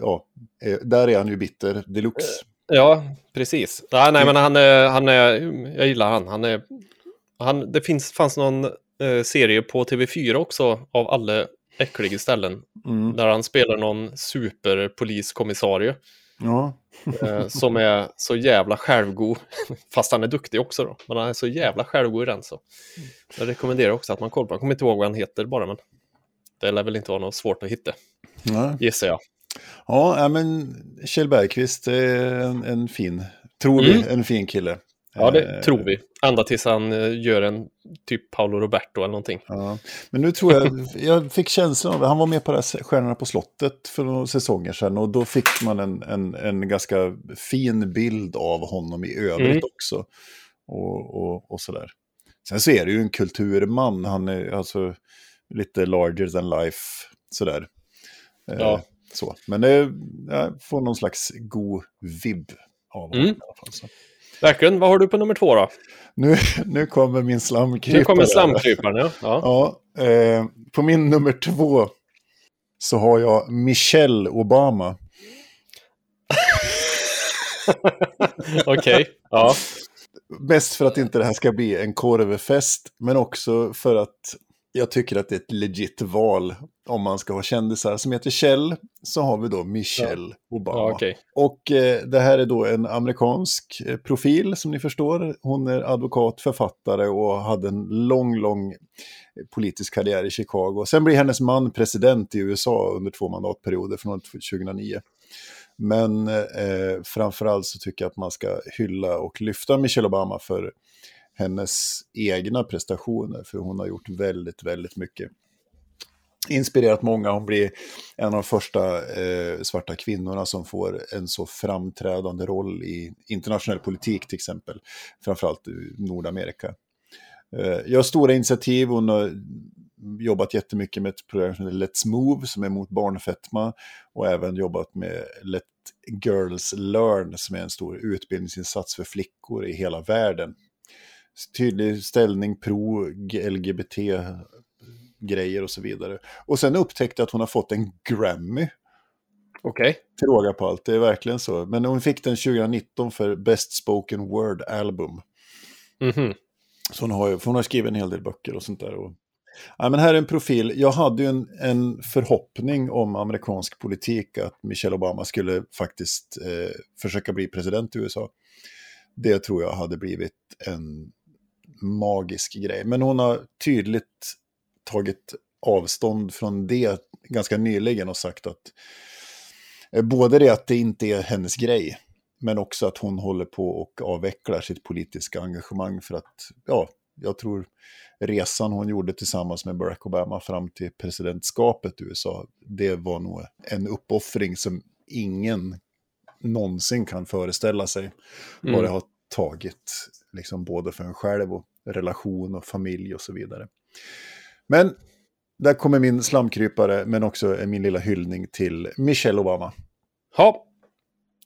ja, eh, där är han ju bitter deluxe. Ja, precis. Nej, nej men han är, han är, jag gillar han. han, är, han det finns, fanns någon eh, serie på TV4 också av alla äckliga ställen. Mm. Där han spelar någon superpoliskommissarie. Ja. Eh, som är så jävla självgod. Fast han är duktig också då. Men han är så jävla självgod i den så. Jag rekommenderar också att man kollar på Jag kommer inte ihåg vad han heter bara men. Det lär väl inte vara något svårt att hitta. Ja, Gissar jag. Ja men Kjell Bergqvist är en, en fin, tror vi, Mm. en fin kille. Ja, det Eh, tror vi. Ända tills han eh, gör en typ Paolo Roberto eller någonting. Ja. Men nu tror jag, jag fick känslan av, han var med på det här Stjärnorna på slottet för några säsonger sedan och då fick man en, en, en ganska fin bild av honom i övrigt Mm. också. Och, och, och sådär. Sen så är det ju en kulturman, han är alltså lite larger than life, sådär. Eh, Ja. Så. Men det, jag får någon slags god vibb av honom Mm. i alla fall. Så. Verkligen. Vad har du på nummer två då? Nu, nu kommer min slamkrypare. Nu kommer slamkryparen, ja. ja. Ja, eh, på min nummer två så har jag Michelle Obama. Okej. Ja. Mest för att inte det här ska bli en korvfest, men också för att jag tycker att det är ett legit val om man ska ha kändisar som heter Kjell, så har vi då Michelle Obama. ja okej. Och eh, det här är då en amerikansk eh, profil som ni förstår. Hon är advokat, författare och hade en lång, lång eh, politisk karriär i Chicago. Sen blir hennes man president i USA under två mandatperioder från 2009. Men eh, framförallt så tycker jag att man ska hylla och lyfta Michelle Obama för hennes egna prestationer, för hon har gjort väldigt, väldigt mycket. Inspirerat många, hon blir en av de första eh, svarta kvinnorna som får en så framträdande roll i internationell politik till exempel, framförallt i Nordamerika. Eh, jag har stora initiativ, hon har jobbat jättemycket med ett program som heter Let's Move som är mot barnfetma och även jobbat med Let Girls Learn som är en stor utbildningsinsats för flickor i hela världen. Tydlig ställning pro LGBT grejer och så vidare. Och sen upptäckte jag att hon har fått en Grammy. Okej. Till råga på allt, det är verkligen så. Men hon fick den 2019 för Best Spoken Word Album. Mhm. Så hon har, hon har skrivit en hel del böcker och sånt där. Och, ja, men här är en profil. Jag hade ju en, en förhoppning om amerikansk politik att Michelle Obama skulle faktiskt eh, försöka bli president i USA. Det tror jag hade blivit en magisk grej. Men hon har tydligt tagit avstånd från det ganska nyligen och sagt att eh, både det att det inte är hennes grej, men också att hon håller på och avvecklar sitt politiska engagemang för att, ja, jag tror resan hon gjorde tillsammans med Barack Obama fram till presidentskapet i USA, det var nog en uppoffring som ingen någonsin kan föreställa sig vad Mm. det har tagit, liksom både för en själv och relation och familj och så vidare. Men där kommer min slamkrypare, men också min lilla hyllning till Michelle Obama. Ja.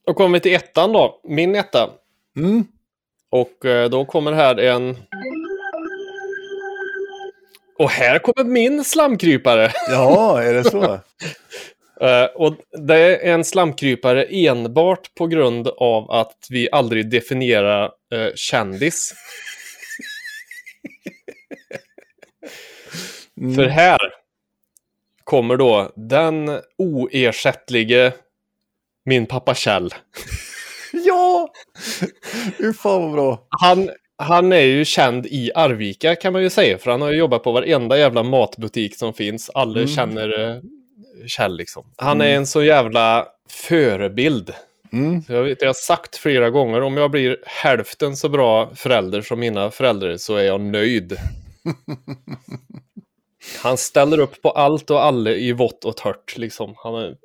Då kommer vi till ettan då. Min etta. Mm. Och eh, då kommer här en... Och här kommer min slamkrypare. Ja, är det så? Eh, och det är en slamkrypare enbart på grund av att vi aldrig definierar uh, kändis. Mm. För här kommer då den oersättlige min pappa Kjell. Ja! Hur fan vad bra. Han, han är ju känd i Arvika kan man ju säga, för han har ju jobbat på varenda jävla matbutik som finns. Alla Mm. känner uh, Kjell liksom. Han är Mm. en så jävla förebild. Mm. Jag, vet, jag har sagt flera gånger, om jag blir hälften så bra förälder som mina föräldrar så är jag nöjd. Han ställer upp på allt och alla i vått och torrt. Liksom. Han, är-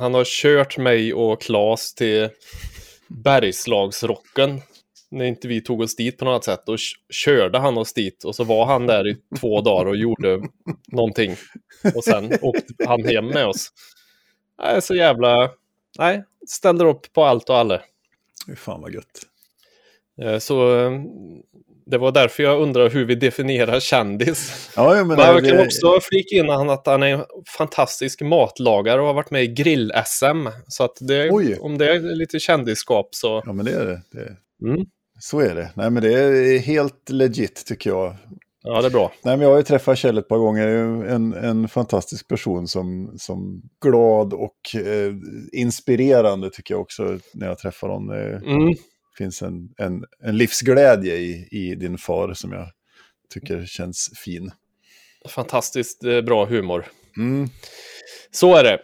han har kört mig och Klas till Bergslagsrocken när inte vi tog oss dit på något sätt. Då körde han oss dit och så var han där i två dagar och gjorde någonting. Och sen åkte han hem med oss. Nej, så jävla... Nej, ställer upp på allt och alla. Hur fan vad gött. Eh, Så eh, Det var därför jag undrar hur vi definierar kändis. Ja, men Men jag det- kan också flika in att han är en fantastisk matlagare och har varit med i grill-SM. Så att det, om det är lite kändisskap så... Ja, men det är det. det. Mm. Så är det. Nej, men det är helt legit tycker jag. Ja, det är bra. Nej, men jag har ju träffat Kjell ett par gånger. En, en fantastisk person som, som glad och eh, inspirerande tycker jag också när jag träffar honom. Det Mm. finns en, en, en livsglädje i, i din far som jag tycker känns fin. Fantastiskt eh, bra humor. Mm. Så är det.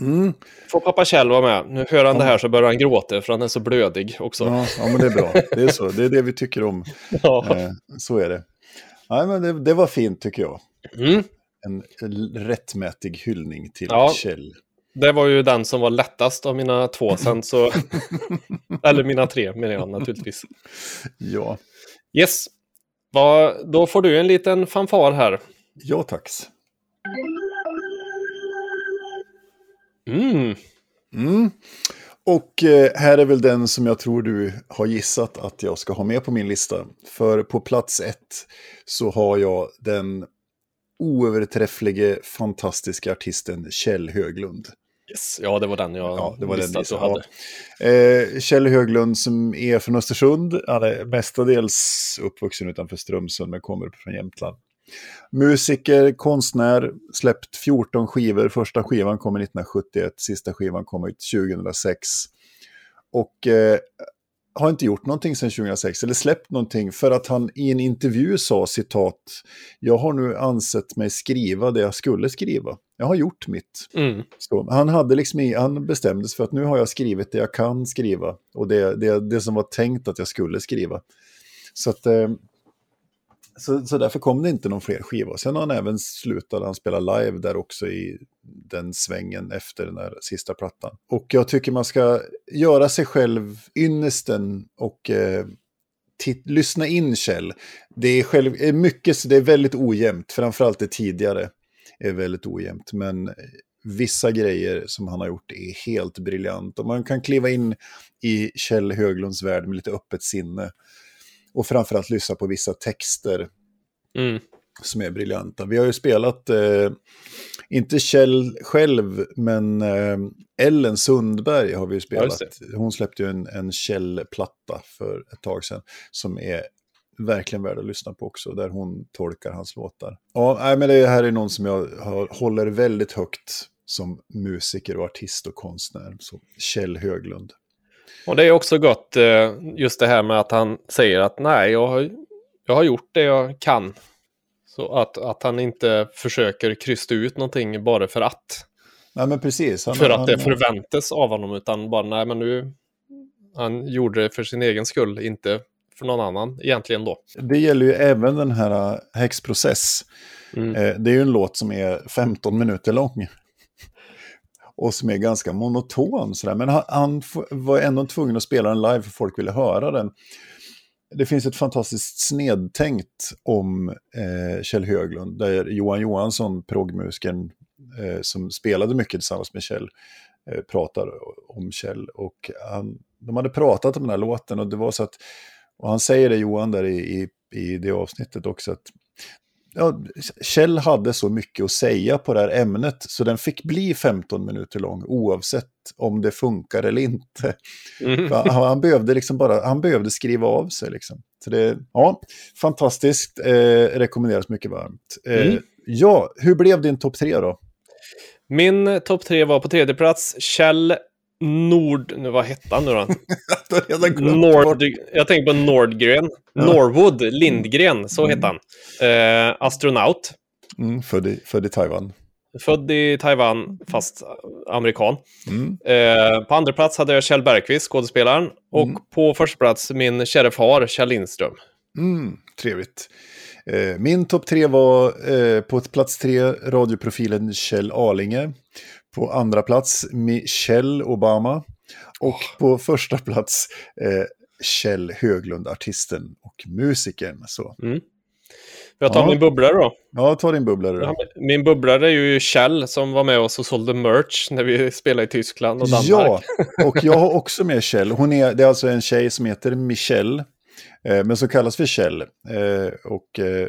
Mm. Får pappa Kjell vara med. Nu hör han det här så börjar han gråta för han är så blödig också. Ja, ja, men det är bra. Det är så. Det är det vi tycker om. Ja. Eh, så är det. Nej, men det, det var fint tycker jag. Mm. En rättmätig hyllning till Ja. Kjell. Det var ju den som var lättast av mina två sen så... Eller mina tre menar jag naturligtvis. Ja, Yes. Vad- då får du en liten fanfar här. ja tax. Mm. Mm. Och eh, här är väl den som jag tror du har gissat att jag ska ha med på min lista. För på plats ett så har jag den oöverträfflige, fantastiska artisten Kjell Höglund. Yes. Ja, det var den jag Ja, det var den att du hade. Eh, Kjell Höglund som är från Östersund, han är mestadels uppvuxen utanför Strömsund men kommer från Jämtland. Musiker, konstnär, släppt 14 skivor. Första skivan kom 1971, sista skivan kom ut 2006. Och eh, har inte gjort någonting sedan 2006, eller släppt någonting, för att han i en intervju sa citat, jag har nu ansett mig skriva det jag skulle skriva. Jag har gjort mitt. Mm. Så, han, hade liksom, han bestämde sig för att nu har jag skrivit det jag kan skriva. Och det, det, det som var tänkt att jag skulle skriva. Så, att, eh, så, så därför kom det inte någon fler skiva. Sen har han även slutat, han spelar live där också i den svängen efter den här sista plattan. Och jag tycker man ska göra sig själv ynnesten och eh, lyssna in Kjell. Det är, själv, är mycket, det är väldigt ojämnt, framförallt det tidigare är väldigt ojämnt. Men vissa grejer som han har gjort är helt briljant. Och man kan kliva in i Kjell Höglunds värld med lite öppet sinne. Och framförallt lyssna på vissa texter Mm. som är briljanta. Vi har ju spelat, eh, inte Kjell själv, men eh, Ellen Sundberg har vi ju spelat. Hon släppte ju en, en Kjell-platta för ett tag sedan som är verkligen värd att lyssna på också, där hon tolkar hans låtar. Ja, nej, men det här är någon som jag håller väldigt högt som musiker och artist och konstnär. Så Kjell Höglund. Och det är också gott, eh, just det här med att han säger att nej, jag har, jag har gjort det jag kan. Så att, att han inte försöker krysta ut någonting bara för att. Nej, men precis. Han, För att han, det förväntas av honom, utan bara nej, men nu... Han gjorde det för sin egen skull, inte för någon annan egentligen då. Det gäller ju även den här äh, Häxprocess. Mm. Eh, Det är ju en låt som är 15 minuter lång. Och som är ganska monoton. Sådär. Men han, han var ändå tvungen att spela den live för folk ville höra den. Det finns ett fantastiskt snedtänkt om eh, Kjell Höglund. Där Johan Johansson, proggmusikern eh, som spelade mycket tillsammans med Kjell, eh, pratar om Kjell. Och han, de hade pratat om den här låten och det var så att, och han säger det Johan där i, i, i det avsnittet också, att ja, Kjell hade så mycket att säga på det här ämnet så den fick bli 15 minuter lång oavsett om det funkar eller inte. Mm. Han, han, behövde liksom bara, han behövde skriva av sig. Liksom. Så det, ja, fantastiskt, eh, rekommenderas mycket varmt. Eh, Mm. Ja, hur blev din topp tre då? Min eh, topp tre var på tredje plats Kjell Nord... Nu, vad hette han nu då? Nord... Jag tänker på Nordgren. Ja. Norwood Lindgren, så Mm. hette han. Eh, astronaut. Mm, född, i, född i Taiwan. Född i Taiwan, fast amerikan. Mm. Eh, på andra plats hade jag Kjell Bergqvist, skådespelaren. Och Mm. på första plats min kära far, Kjell Lindström. Mm, trevligt. Eh, min topp tre var eh, på plats tre radioprofilen Kjell Arlinge. På andra plats Michelle Obama. Och på första plats eh, Kjell Höglund, artisten och musikern. Så. Jag tar Ja. min bubblare då. Ja, ta din bubblare då. Min bubblare är ju Kjell som var med oss och sålde merch när vi spelade i Tyskland och Danmark. Ja, och jag har också med Kjell. Hon är, det är alltså en tjej som heter Michelle. Eh, men som kallas för Kjell. Eh, och eh,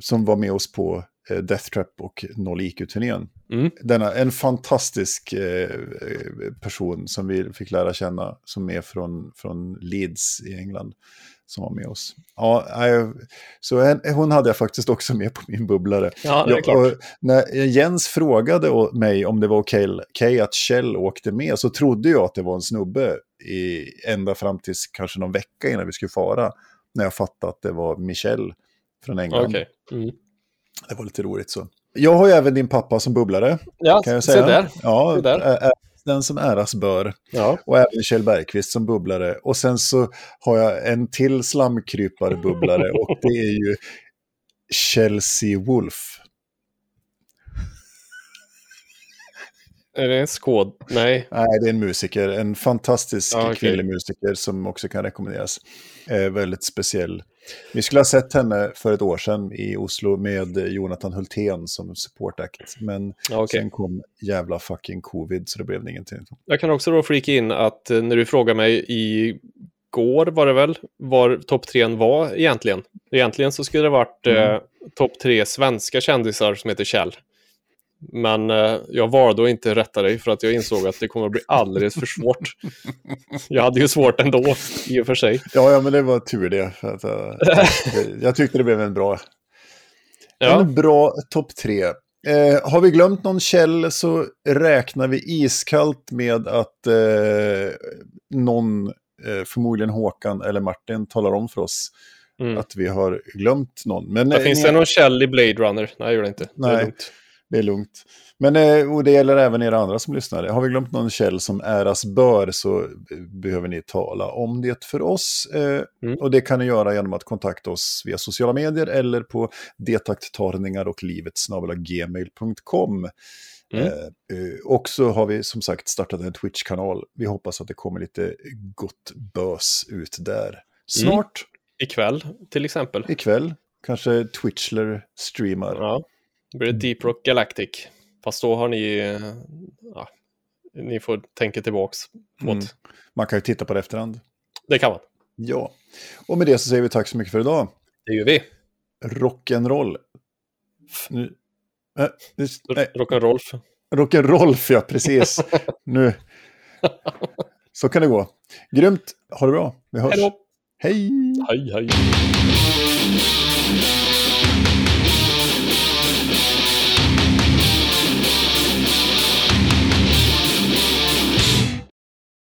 som var med oss på Death Trap och Noll IQ-turnén. Mm. Denna, en fantastisk eh, person som vi fick lära känna, som är från, från Leeds i England, som var med oss. Ja, nej, så en, hon hade jag faktiskt också med på min bubblare. Ja, det är Jag- klart. och när Jens frågade mig om det var okej okej att Kjell åkte med så trodde jag att det var en snubbe i, ända fram till kanske någon vecka innan vi skulle fara. När jag fattade att det var Michel från England. Okej. Mm. Det var lite roligt så. Jag har ju även din pappa som bubblare. Ja, Kan jag se säga. där. Ja, Se där. ä- ä- den som äras bör. Ja. Och även Kjell Bergqvist som bubblare. Och sen så har jag en till slamkrypare-bubblare och det är ju Chelsea Wolf. Är det en skåd? Nej. Nej, det är en musiker. En fantastisk Ja, okej. kvinnlig musiker som också kan rekommenderas. Eh, väldigt speciell. Vi skulle ha sett henne för ett år sedan i Oslo med Jonathan Hultén som support act. Men Ja, okej. sen kom jävla fucking covid så det blev ingenting. Jag kan också då flika in att eh, när du frågade mig igår var det väl, var topp tre var egentligen. Egentligen så skulle det varit Mm. eh, topp tre svenska kändisar som heter Kjell. Men eh, jag valde att inte rätta dig för att jag insåg att det kommer att bli alldeles för svårt. jag hade ju svårt ändå, i och för sig. Ja, ja men det var tur det. För att, eh, jag tyckte det blev en bra, Ja, en bra topp tre. Eh, har vi glömt någon käll så räknar vi iskallt med att eh, någon, eh, förmodligen Håkan eller Martin, talar om för oss mm. att vi har glömt någon. Men eh, finns ni- det någon Kjell i Blade Runner? Nej, det gör det inte. Det Nej. lugnt. Det är lugnt. Men eh, och det gäller även er andra som lyssnar. Har vi glömt någon käll som äras bör så eh, behöver ni tala om det för oss. Eh, Mm. Och det kan ni göra genom att kontakta oss via sociala medier eller på detakttagningar och livet gmail.com. Mm. Eh, och så har vi som sagt startat en Twitch-kanal. Vi hoppas att det kommer lite gott bös ut där. Snart, Ikväll, till exempel. ikväll, kanske Twitchler streamar. Ja, det blir Deep Rock Galactic. Fast då har ni... Ja, ni får tänka tillbaks Mm. Man kan ju titta på det efterhand. Det kan man. Ja, och med det så säger vi tack så mycket för idag. Det gör vi. Rock'n'roll. Nu, äh, nu, nej, Rock'n'Rolf. rock'n'roll, ja, precis. nu. Så kan det gå. Grymt. Ha det bra. Vi hörs. Hej då. Hej! Hej, hej.